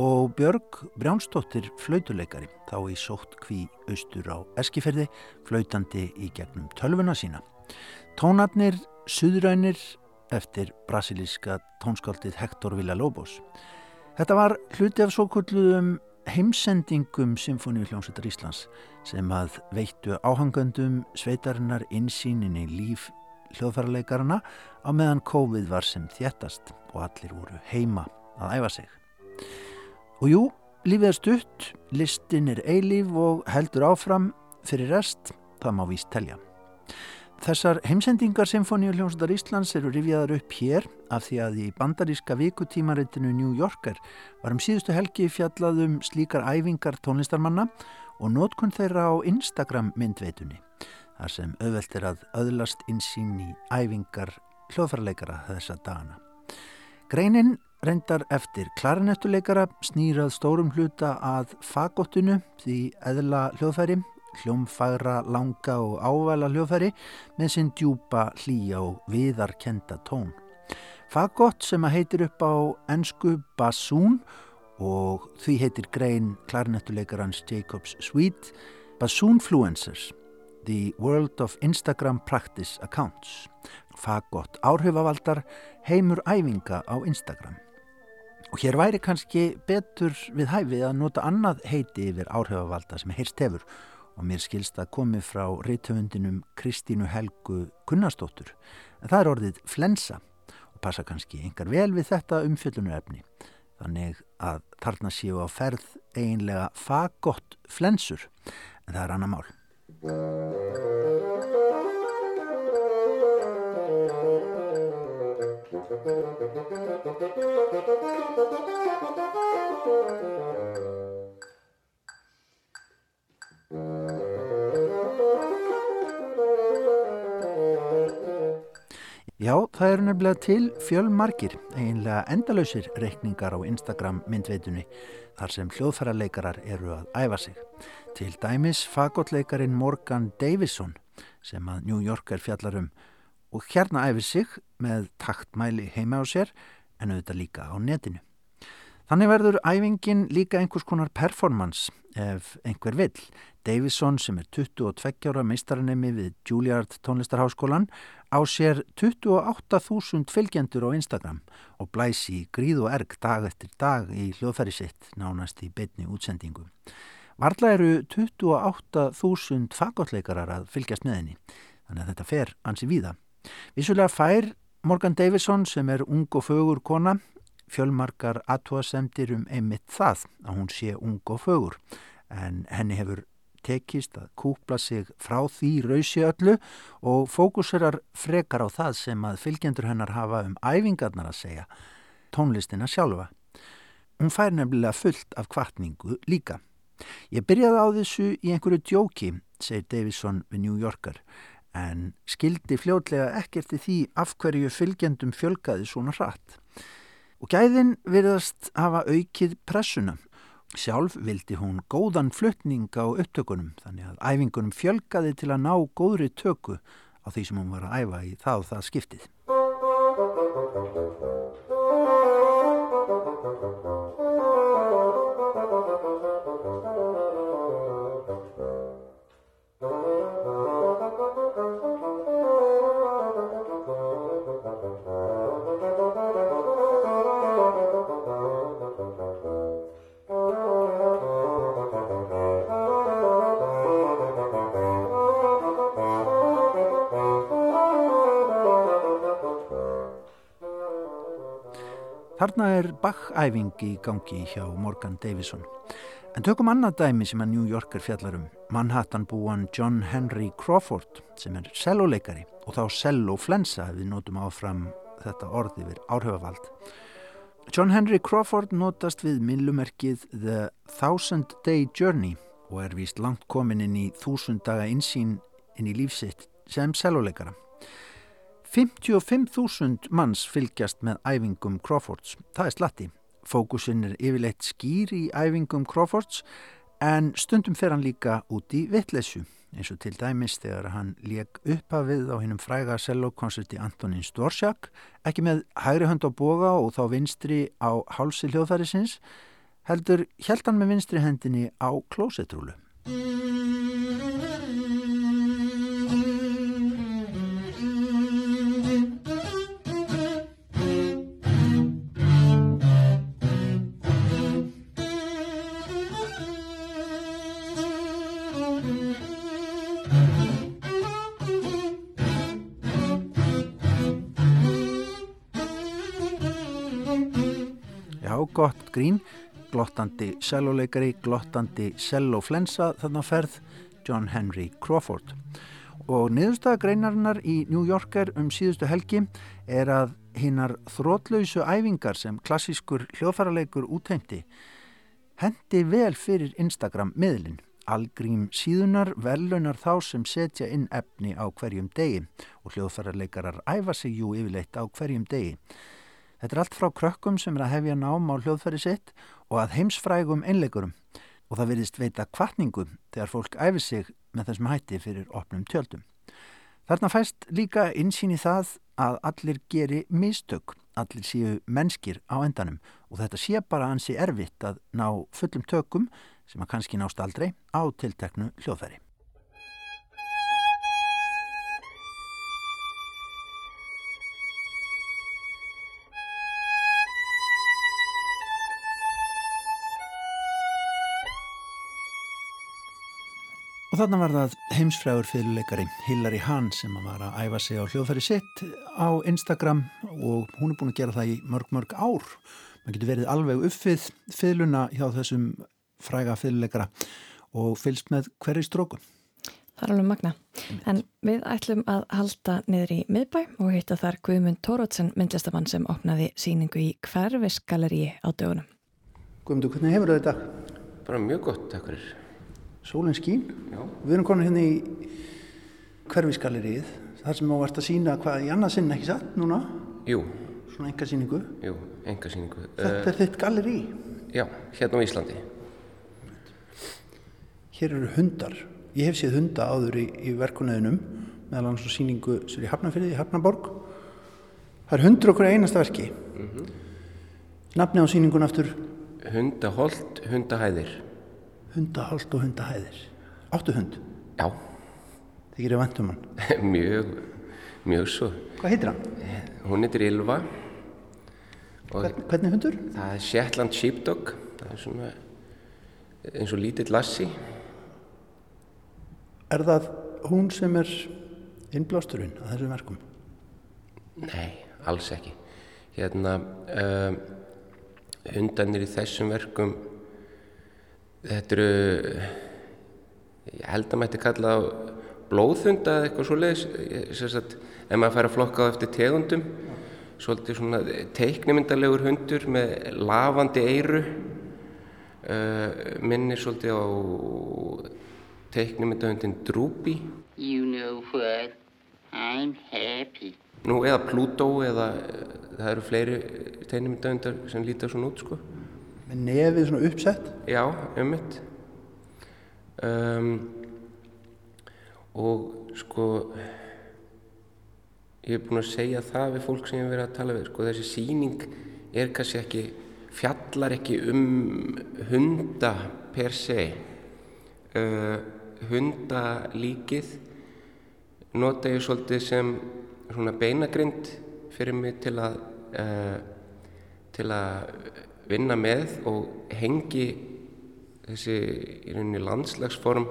Speaker 2: og Björg Brjánsdóttir flautuleikari þá í sótt kví austur á Eskiferði flautandi í gegnum tölvuna sína. Tónarnir, suðrænir, eftir brasilíska tónskáldið Hector Villa-Lobos. Þetta var hluti af svo kulluðum heimsendingum Symfóníu hljómsveitar Íslands sem að veittu áhangandum sveitarinnar insýnin í líf hljóðfærarleikarana á meðan COVID var sem þjættast og allir voru heima að æfa sig. Og jú, lífið er stutt, listin er eilíf og heldur áfram fyrir rest, það má víst telja. Þessar heimsendingar Symfóníu hljómsveitar Íslands eru rifjaðar upp hér af því að í bandaríska vikutímaritinu New Yorker var um síðustu helgi fjallaðum slíkar æfingar tónlistarmanna og nótkunn þeirra á Instagram myndveitunni þar sem auðvelt er að öðlast insýn í æfingar hljóðfærarleikara þessa dagana. Greinin reyndar eftir klarinettuleikara snýrað stórum hluta að fagottinu því eðla hljóðfæri hljómfagra, langa og ávæla hljóðfæri með sinn djúpa, hlýja og viðarkenda tón. Fagott sem að heitir upp á ennsku Bassoon og því heitir grein klarinettuleikarans Jacobs Sweet Bassoonfluencers The World of Instagram Practice Accounts. Fagott áhrifavaldar heimur æfinga á Instagram. Og hér væri kannski betur við hæfið að nota annað heiti yfir áhrifavalda sem heyrst hefur og mér skilst að komi frá reytöfundinum Kristínu Helgu Gunnarsdóttur. En það er orðið flensa og passa kannski engar vel við þetta umfjöllunarefni. Þannig að þarna séu á ferð eiginlega fagott flensur en það er annar mál Já, það eru nefnilega til fjölmarkir, eiginlega endalöysir reikningar á Instagram myndveitunni þar sem hljóðfærarleikarar eru að æfa sig. Til dæmis fagotleikarin Morgan Davison sem að New Yorker fjallar um og hérna æfir sig með taktmæli heima á sér en auðvitað líka á netinu. Þannig verður æfingin líka einhvers konar performance ef einhver vill. Davison sem er 22 ára meistaranemi við Juilliard tónlistarháskólan á sér 28.000 fylgjendur á Instagram og blæsi gríð og erg dag eftir dag í hljóðferri sitt nánast í beitni útsendingu. Varla eru 28.000 fagotleikarar að fylgjast með henni, þannig að þetta fer ansi víða. Vissulega fær Morgan Davison sem er ung og fögur kona fjölmarkar aðtúasemdir um einmitt það að hún sé ung og fögur en henni hefur tekist að kúpla sig frá því rausi öllu og fókuserar frekar á það sem að fylgjendur hennar hafa um æfingarnar að segja, tónlistina sjálfa. Hún fær nefnilega fullt af kvartningu líka. Ég byrjaði á þessu í einhverju djóki, segir Davison við New Yorker, en skildi fljótlega ekkert í því af hverju fylgjendum fjölgaði svona hratt. Og gæðin virðast hafa aukið pressuna Sjálf vildi hún góðan fluttning á upptökunum þannig að æfingunum fjölgaði til að ná góðri töku á því sem hún var að æfa í það og það skiptið. Þarna er Bach-æfing í gangi hjá Morgan Davison. En tökum annað dæmi sem að New Yorker fjallarum, Manhattan búan John Henry Crawford sem er celloleikari og þá celloflensa við notum áfram þetta orð yfir áhrifavald. John Henry Crawford notast við millumerkið The Thousand Day Journey og er vist langt komin inn í þúsund daga insýn inn í lífsitt sem celloleikara. 55.000 manns fylgjast með æfingum Crawfords. Það er slatti. Fókusinn er yfirleitt skýr í æfingum Crawfords en stundum fer hann líka út í vittleysu eins og til dæmis þegar hann leik uppafið á hinnum fræga cellokonserti Antonín Storsjak ekki með hægri hönd á boga og þá vinstri á hálsi hljóðfærisins heldur held hann með vinstri hendinni á klósetrúlu. Gott grín, glottandi celloleikari, glottandi celloflensa þarna ferð John Henry Crawford. Og niðurstaða greinarinnar í New Yorker um síðustu helgi er að hinnar þrótlausu æfingar sem klassískur hljóðfæraleikur útheimti hendi vel fyrir Instagram miðlinn. Algrím síðunar velunar þá sem setja inn efni á hverjum degi og hljóðfærarleikarar æfa sig jú yfirleitt á hverjum degi. Þetta er allt frá krökkum sem er að hefja nám á hljóðfæri sitt og að heimsfrægum einleikurum og það verðist veita kvartningum þegar fólk æfi sig með þessum hætti fyrir opnum tjöldum. Þarna fæst líka insýn í það að allir geri mistök, allir séu mennskir á endanum og þetta sé bara ansi erfitt að ná fullum tökum sem að kannski nást aldrei á tilteknu hljóðfæri. Og þarna var það heimsfrægur fyrirleikari Hillary Hahn sem var að æfa sig á hljóðfæri sitt á Instagram og hún er búin að gera það í mörg mörg ár. Man getur verið alveg uppfið fyrirluna hjá þessum fræga fyrirleikara og fylgst með hverju strókun.
Speaker 1: Það er alveg magna. En við ætlum að halda niður í miðbæ og hitta þar Guðmund Tórótsen myndlistamann sem opnaði síningu í hverfisgalleri á dögunum.
Speaker 2: Guðmundur, hvernig hefur þetta?
Speaker 5: Bara mjög gott, takk fyrir.
Speaker 2: Sólinn skín.
Speaker 5: Já.
Speaker 2: Við erum konar hérna í hverfisgallerið, þar sem þú vart að sína hvað í annarsinn ekki satt núna?
Speaker 5: Jú.
Speaker 2: Svona enga síningu.
Speaker 5: Jú, enga síningu.
Speaker 2: Þetta er þitt galleri?
Speaker 5: Já, hérna á Íslandi.
Speaker 2: Hér eru hundar. Ég hef séð hunda áður í, í verkunöðunum, meðal annars á síningu sem er í Hafnarfyrði, í Hafnarborg. Það er hundur okkur einasta verki. Mm -hmm. Nafni á síningun aftur?
Speaker 5: Hundaholt, hundahæðir
Speaker 2: hundahald og hundahæðir. Áttu hund?
Speaker 5: Já.
Speaker 2: Þið gerir vantum hann?
Speaker 5: mjög, mjög svo.
Speaker 2: Hvað heitir hann?
Speaker 5: Hún heitir Ylva.
Speaker 2: Hvern, hvernig hundur?
Speaker 5: Það er Shetland Sheepdog. Það er svona eins og lítill lassi.
Speaker 2: Er það hún sem er innblásturinn að þessum verkum?
Speaker 5: Nei, alls ekki. Hérna, um, hundanir í þessum verkum Þetta eru, ég held að maður ætti kalla á blóðhunda eða eitthvað svo leiðis, ef maður fær að flokka á eftir tegundum, svolítið svona teiknimyndalegur hundur með lavandi eyru, uh, minnir svolítið á teiknimyndahundin Droopy.
Speaker 6: You know what, I'm happy.
Speaker 5: Nú, eða Pluto, eða það eru fleiri teiknimyndahundar sem lítar svona út, sko
Speaker 2: með nefið svona uppsett.
Speaker 5: Já, ummitt um, og sko ég er búin að segja það við fólk sem ég hef verið að tala við sko þessi síning er kannski ekki fjallar ekki um hunda per se. Uh, hundalíkið nota ég svolítið sem svona beinagrind fyrir mig til að uh, til að vinna með og hengi þessi í rauninni landslagsform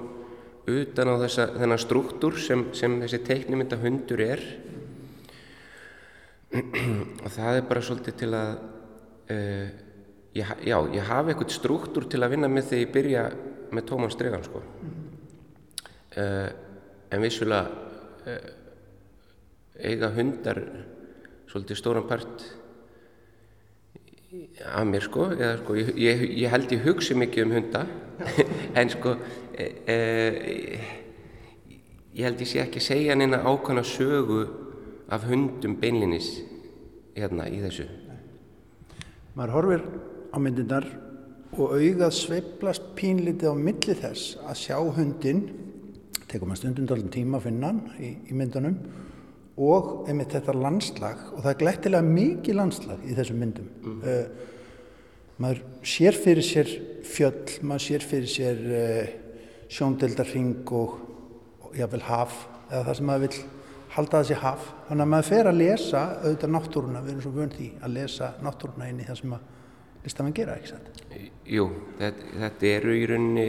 Speaker 5: utan á þessa, þennan struktúr sem, sem þessi teiknumynda hundur er og það er bara svolítið til að uh, ég, já, ég hafi eitthvað struktúr til að vinna með þegar ég byrja með tóman stregan sko. uh, en vissulega uh, eiga hundar svolítið stóran part af mér sko, eða, sko ég, ég, held ég hugsi mikið um hunda en sko e, e, ég held ég sé ekki segja neina ákvæmna sögu af hundum beinlinis hérna í þessu.
Speaker 2: Maður horfir á myndirnar og augað sveiplast pínlítið á milli þess að sjá hundin tekum að stundum dálum tíma að finna hann í, í myndunum og einmitt þetta landslag og það er glettilega mikið landslag í þessum myndum mm. uh, maður sér fyrir sér fjöll, maður sér fyrir sér uh, sjóndeldarring og, og jáfnvel haf eða það sem maður vil halda þessi haf þannig að maður fer að lesa auðvitað náttúruna, við erum svo vönd í að lesa náttúruna inn í það sem að listamann gera, ekki sant?
Speaker 5: Jú, þetta, þetta eru í rauninni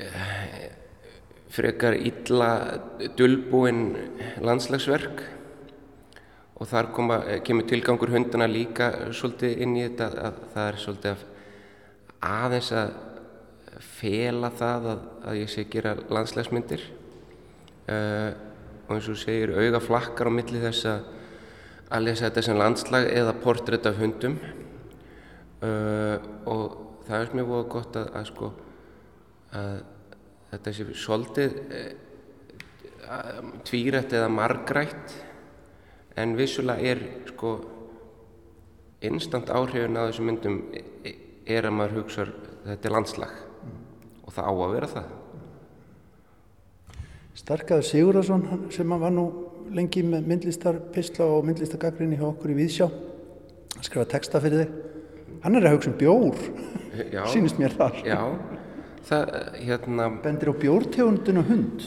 Speaker 5: uh, frekar illa dölbúinn landslagsverk. Og þar koma, kemur tilgangur hundana líka svolítið inn í þetta að það er svolítið að aðeins að fela það að, að ég sé gera landslagsmyndir uh, og eins og segir auga flakkar á milli þess að að lesa þetta sem landslag eða portrétt af hundum. Uh, og það er mjög gott að, að sko að þetta sé svolítið eh, tvírætt eða margrætt en vissulega er sko instant áhrifin að þessum myndum er að maður hugsa þetta er landslag. Mm. og það á að vera það.
Speaker 2: Starkaður Sigurðarsson sem var nú lengi með myndlistarpistla og myndlistargagrinni hjá okkur í Víðsjá hann skrifa texta fyrir þig. Hann er að hugsa um bjór sínist mér þar.
Speaker 5: Já það, hérna...
Speaker 2: Bendir á bjórtegundin og hund?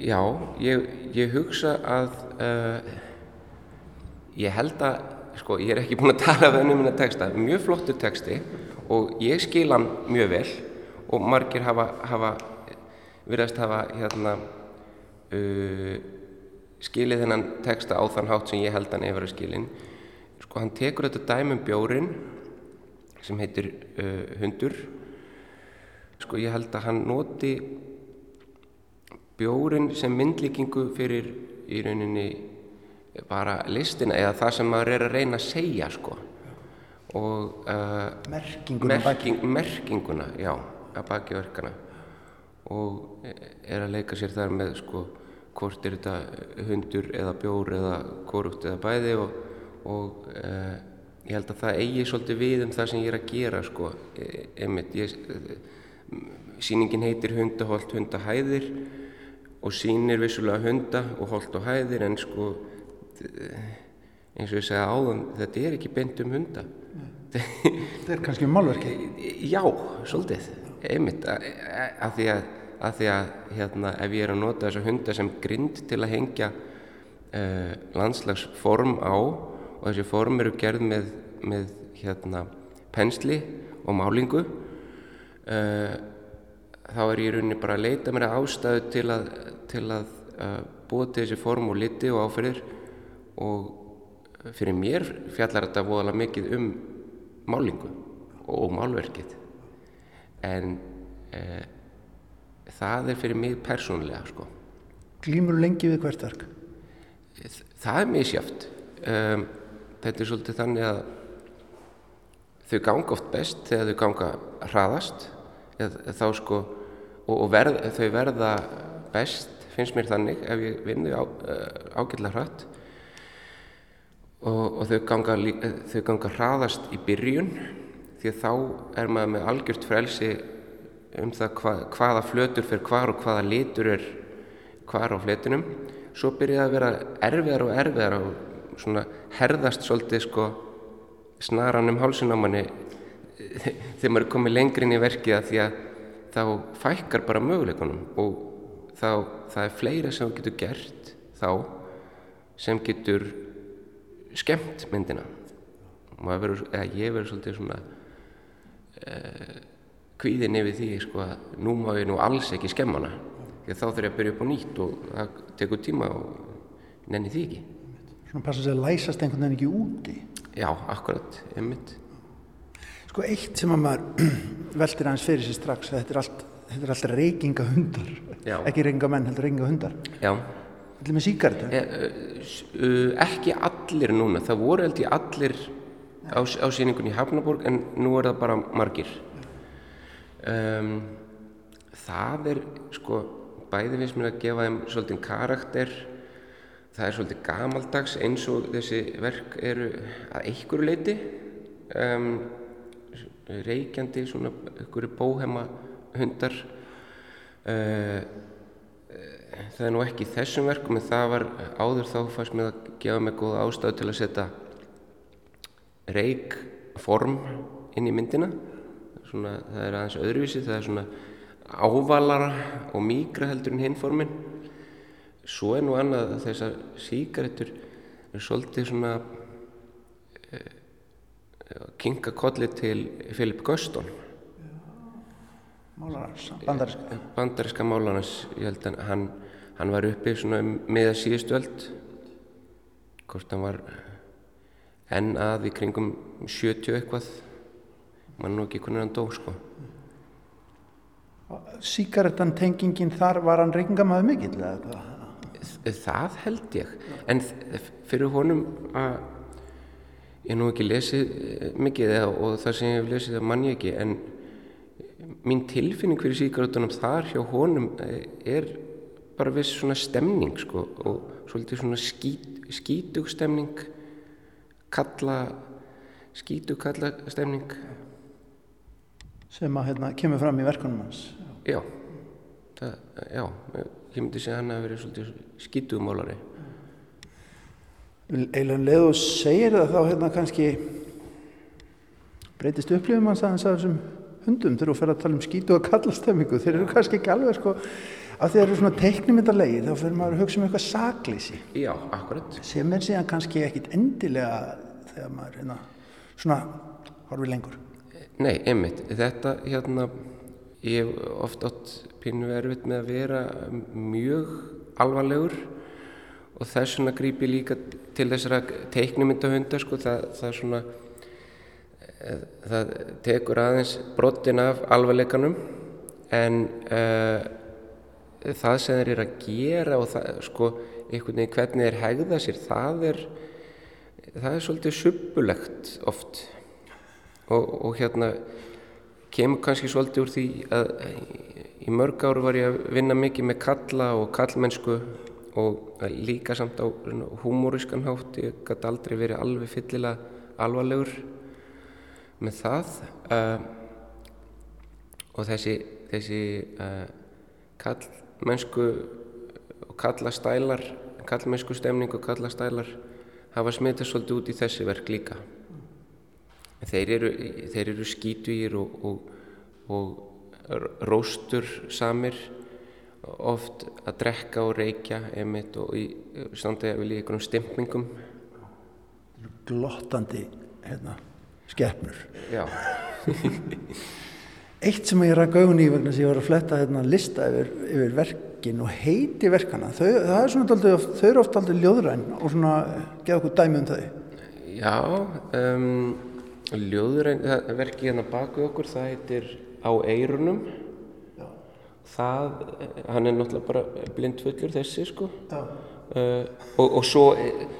Speaker 5: Já, ég, ég hugsa að uh, ég held að, sko, ég er ekki búin að tala við henni um þetta texta, mjög flottu texti og ég skil hann mjög vel og margir hafa, hafa virðast hafa, hérna, uh, skilið þennan texta á þann hátt sem ég held hann yfir að skilin. Sko, hann tekur þetta dæmum bjórin sem heitir uh, Hundur Sko ég held að hann noti bjórin sem myndlíkingu fyrir í rauninni bara listina eða það sem maður er að reyna að segja sko. Og uh,
Speaker 2: merkinguna,
Speaker 5: merking, merkinguna já, að baki verkana. Og er að leika sér þar með sko hvort er þetta hundur eða bjór eða korugt eða bæði og, og uh, ég held að það eigi svolítið við um það sem ég er að gera sko e, einmitt. Ég Sýningin heitir Hundaholt hundahæðir og sýnir vissulega hunda og holt og hæðir en sko eins og ég segja áðan þetta er ekki beint um hunda.
Speaker 2: Þetta er kannski um málverki?
Speaker 5: Já, svolítið, einmitt að því að, að, því að hérna, ef ég er að nota þessa hunda sem grind til að hengja uh, landslagsform á og þessi form eru gerð með, með hérna, pensli og málingu uh, þá er ég í rauninni bara að leita mér að ástæðu til að, til að uh, búa til þessi form og liti og áferðir og fyrir mér fjallar þetta voðalega mikið um málingu og málverkið en uh, það er fyrir mig persónulega sko.
Speaker 2: Glýmur lengi við hvert verk?
Speaker 5: Það er misjáft um, þetta er svolítið þannig að þau ganga oft best þegar þau ganga hraðast þá sko og, og verð, þau verða best finnst mér þannig ef ég vinn þau á, uh, ágætlega hratt. Og, og þau, ganga, þau ganga hraðast í byrjun því að þá er maður með algjört frelsi um það hva, hvaða flötur fyrir hvar og hvaða litur er hvar á fletunum svo byrjaði að vera erfiðar og erfiðar og svona herðast svolítið sko snaran um hálsun á manni þegar maður er komið lengri inn í verkið að því að þá fækkar bara möguleikunum og þá það er fleira sem getur gert þá sem getur skemmt myndina. Eða ég verður svolítið svona uh, kvíðin yfir því sko að nú má ég nú alls ekki skemma hana því að þá þurf ég að byrja upp á nýtt og það tekur tíma og nenni því ekki.
Speaker 2: Svona passa sig að læsast einhvern veginn ekki úti.
Speaker 5: Já, akkurat, einmitt
Speaker 2: Sko eitt sem að maður veltir aðeins fyrir sér strax, þetta er allt, þetta er allt reykingahundar.
Speaker 5: Já.
Speaker 2: Ekki reykingamenn, heldur reykingahundar.
Speaker 5: Já,
Speaker 2: Þetta er með síkartu.
Speaker 5: e, uh, ekki allir núna, það voru held ég allir á, á síningunni í Hafnaborg en nú er það bara margir um, Það er sko bæði finnst mér að gefa þeim svolítið karakter það er svolítið gamaldags eins og þessi verk eru að einhverju leiti um, reykjandi svona einhverju bóhema hundar. Uh, það er nú ekki þessum verkum en það var áður þá fannst mér að gefa mig góða ástæðu til að setja reik form inn í myndina. Svona, það er aðeins öðruvísi það er svona ávalara og mýgra heldur en hinn formin svo er nú annað að þessar sígarettur er svolítið svona eh, kinka kolli til Philip Guston.
Speaker 2: Málarans, bandariska.
Speaker 5: bandariska málarnas ég held að hann, hann var uppi svona um síðustu öld. Hvort hann var enn að í kringum 70 eitthvað. Mann nú ekki hvernig hann dó sko.
Speaker 2: Síkaretan tengingin þar var hann reykingamaður mikill eða? Hvað?
Speaker 5: Þ- það held ég. En fyrir honum að ég nú ekki lesið eh, mikið eða, og það sem ég hef lesið það mann ég ekki en mín tilfinning fyrir síkaretunum þar hjá honum eh, er bara viss svona stemning sko og svolítið svona skít, skítug stemning kalla skítug kalla stemning.
Speaker 2: Sem að hérna, kemur fram í verkunum hans.
Speaker 5: já, það, já ég myndi segja hann að verið svolítið skítugmálari
Speaker 2: Eiginlega leið og segir það þá hérna kannski breytist upplifum hans aðeins af þessum hundum þegar þú fer að tala um skítu og kallastemmingu þeir eru kannski ekki alveg sko af því að þeir eru svona teiknumyndalegi þá fyrir maður að hugsa um eitthvað sakleysi.
Speaker 5: Já, akkurat
Speaker 2: sem er síðan kannski ekkit endilega þegar maður hérna svona horfið lengur.
Speaker 5: Nei, einmitt, þetta hérna ég hef oft átt pínu erfitt með að vera mjög alvarlegur og þess vegna gríp ég líka til þessara teiknumyndahundar sko, það, það er svona eh, það tekur aðeins brottin af alvarleikanum. En uh, það sem þeir eru að gera og það, sko, einhvern veginn hvernig þeir hegða sér, það er það er svolítið suppulegt oft. Og, og hérna kemur kannski svolítið úr því að í mörg áru var ég að vinna mikið með kalla og kallmennsku og líka samt á húmóriskan hátt ég gæti aldrei verið alveg fyllilega alvarlegur með það. Uh, og þessi, þessi uh, kallmennsku og kallastælar kallmennsku stemning og kallastælar hafa smitast svolítið út í þessi verk líka. Þeir eru, þeir eru skítugir og, og, og róstur samir oft að drekka og reykja einmitt og í standið að vilja einhvern stimpingum.
Speaker 2: Glottandi hérna, skeppnur
Speaker 5: já,
Speaker 2: Eitt sem ég ræk augun í vegna sem ég var að fletta hérna lista yfir, yfir verkin og heiti verkana, þau, er daldið, þau eru oft aldrei ljóðræn og svona geða okkur dæmi um þau.
Speaker 5: já um, ljóðuræn verkið hérna baku okkur það heitir á eirunum það, hann er náttúrulega bara blindfullur þessi sko. Uh, og, og svo,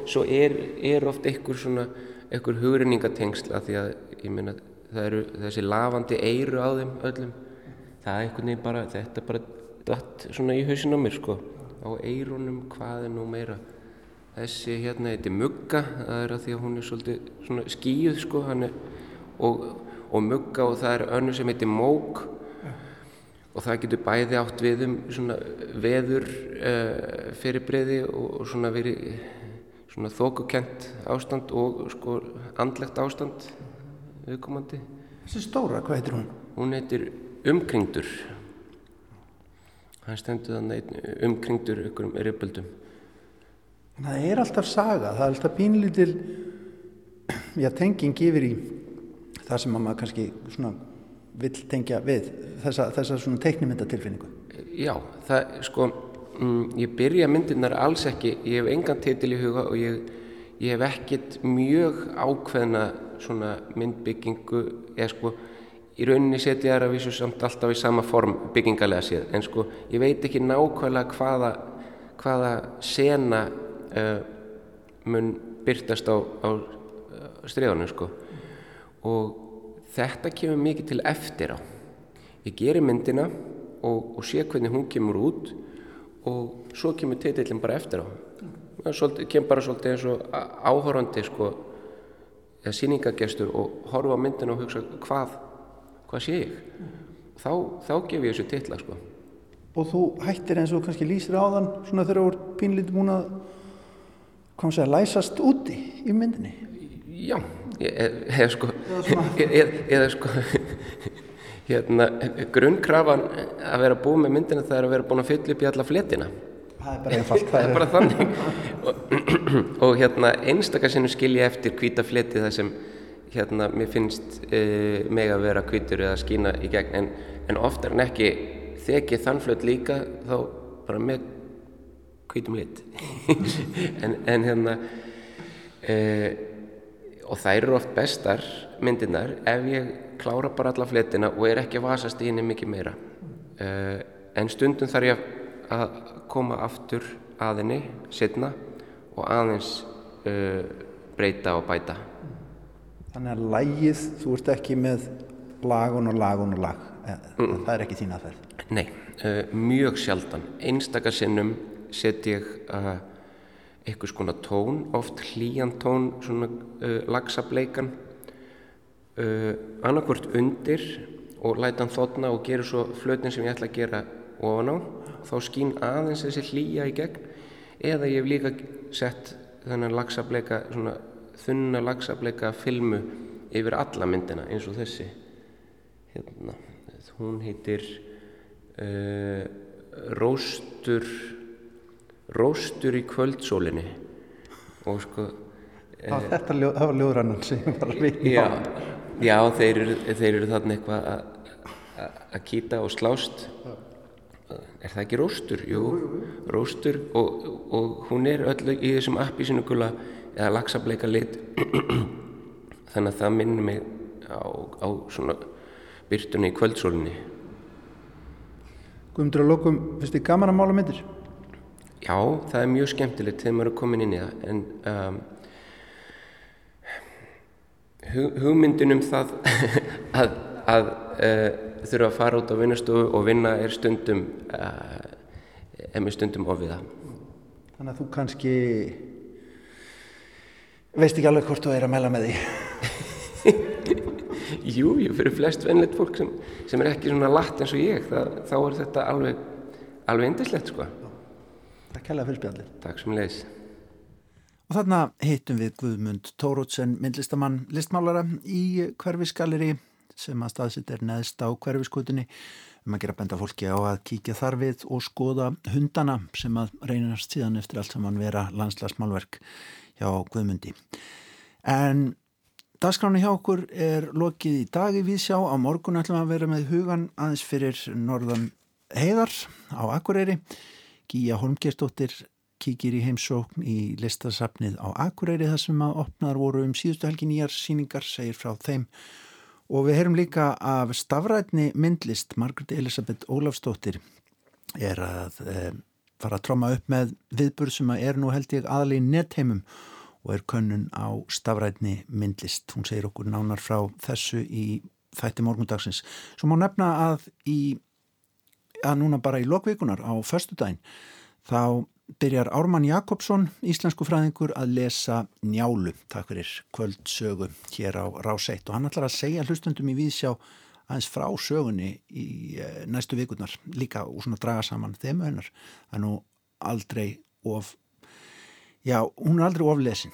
Speaker 5: svo er, er oft einhver svona einhver hugrenningatengsl að því að ég meina það eru þessi lafandi eiru á þeim öllum. Það er einhvern veginn bara, þetta er bara datt svona í hausinn á mér sko á eirunum, hvað er nú meira. Þessi hérna heiti Mugga það er að því að hún er svolítið svona skíuð sko hann er, og, og Mugga og það er önnu sem heiti Mók og það getur bæði átt við um svona veður uh, fyrirbreyði og, svona verið svona þókukent ástand og sko andlegt ástand viðkomandi.
Speaker 2: Þessi stóra, hvað heitir hún?
Speaker 5: Hún heitir Umkringdur. Hann stendur þannig umkringdur ykkur um ribböldum.
Speaker 2: Það er alltaf saga, það er alltaf pínlítil já, tenging yfir í það sem maður kannski svona vill tengja við þessa, þessa svona teiknimyndatilfinningu.
Speaker 5: Já, það sko mm, ég byrja myndirnar alls ekki ég hef engan titil í huga og ég, ég hef ekkit mjög ákveðna svona myndbyggingu eða sko í rauninni setja þær að vísu samt alltaf í sama form byggingalega séð. En sko ég veit ekki nákvæmlega hvaða hvaða sena uh, mun byrtast á, á stríðanum sko. Og þetta kemur mikið til eftir á ég gerir myndina og, og sé hvernig hún kemur út og svo kemur titillin bara eftir á. Það kemur bara svolítið eins og áhórandi sko eða síningagestur og horfa myndina og hugsa hvað hvað sé ég? Þá, þá gef ég þessu titla sko.
Speaker 2: Og þú hættir eins og kannski lýsir á þann svona þegar þú ert pínlítið múin að kom sér að læsast úti í myndinni?
Speaker 5: Já, eða sko eða, eða sko hérna, grunnkrafan að vera búið með myndina það er að vera búin að fylla upp í alla fletina.
Speaker 2: Það er bara einfalt
Speaker 5: það er bara þannig. Og, og hérna einstakar sinnum skilja eftir hvita fleti það sem hérna mér finnst uh, meg að vera hvítur eða skína í gegn. En, en oftar en ekki þekki þann flöt líka þá bara með hvítum lit. En, en hérna uh, og þær eru oft bestar myndirnar ef ég klára bara alla fletina og er ekki að vasast í henni mikið meira uh, en stundum þarf ég að koma aftur að henni setna og aðeins breyta og bæta
Speaker 2: Þannig að lægið, þú ert ekki með lagun og lagun og lag, mm. það er ekki þín aðferð?
Speaker 5: Nei, uh, mjög sjaldan. Einstakar sinnum set ég uh, eitthvað skona tón, oft hlýjan tón, svona uh, lagsableikan, annarkvört undir og læta hann þotna og gera svo flötin sem ég ætla að gera ofan á. Þá skín aðeins þessi hlýja í gegn. Eða ég hef líka sett þennan lagsableika svona þunna lagsableika filmu yfir alla myndina eins og þessi. Hérna, hún heitir uh, Róstur Róstur í kvöldsólinni. Og sko
Speaker 2: uh, Þetta ljóð, var ljóðrannan sem var vinna
Speaker 5: já, já, þeir eru, þeir eru þarna eitthvað að kýta og slást er það ekki Róstur? Jú, Róstur og, og hún er öll í þessum appi sinu gula eða lagsableika lit þannig að það minnir mig á, á svona byrtunni í kvöldsólinni
Speaker 2: Guðmundur að lokum, finnst þið gaman að mála myndir?
Speaker 5: Já, það er mjög skemmtilegt þegar maður er komin inn í það en um, hugmyndin um það að, að uh, þurfa að fara út á vinnastofu og vinna er stundum uh, er með stundum ofiða
Speaker 2: Þannig að þú kannski veist ekki alveg hvort þú er að mella með því.
Speaker 5: Jú, jú, fyrir flest vennlegt fólk sem, sem er ekki svona latt eins og ég það, þá er þetta alveg alveg indislegt sko.
Speaker 2: Takk hella fyrir spjallir
Speaker 5: Takk sem leis
Speaker 2: Og þarna heitum við Guðmund Tórótsen myndlistamann listmálara í hverfisgalleri sem að staðsitt er neðst á hverfiskutinni um að gera benda fólki á að kíkja þar við og skoða hundana sem að reynast síðan eftir allt saman vera landslagsmálverk hjá Guðmundi. En dagskráni hjá okkur er lokið í dag í Vísjá. Á morgun ætlum að vera með hugan aðeins fyrir norðan heiðar á Akureyri. Gíja Holmgerstóttir kíkir í heimsókn í listasafnið á Akureyri þar sem að opnaðar voru um síðustu helgi nýjar síningar, segir frá þeim. Og við heyrum líka af stafrætni myndlist, Margret Elisabeth Ólafstóttir er að e, fara að tróma upp með viðburð sem er nú held ég aðal í nettheimum og er könnun á stafrætni myndlist. Hún segir okkur nánar frá þessu í þætti morgundagsins. Svo má nefna að í, að núna bara í lokvíkunar á förstu daginn, þá byrjar Ármann Jakobsson, íslensku fræðingur, að lesa njálu, takk fyrir kvöldsögu hér á Ráseitt og hann ætlar að segja hlustundum í Víðsjá aðeins frá sögunni í uh, næstu vikurnar líka og svona draga saman þeim hennar. Það er nú aldrei of já, hún er aldrei of lesin.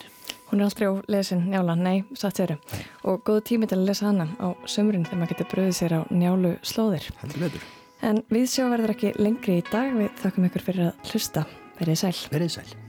Speaker 1: Hún er aldrei lesin njála, nei, satt veru og góðu tími til að lesa hana á sömurinn þegar maður getur bröðið sér á njálu slóðir.
Speaker 2: Heldur veitur,
Speaker 1: En við sjá verður ekki lengri í dag. Við þakkum ykkur fyrir að hlusta. Verðið sæl.
Speaker 2: verið sæl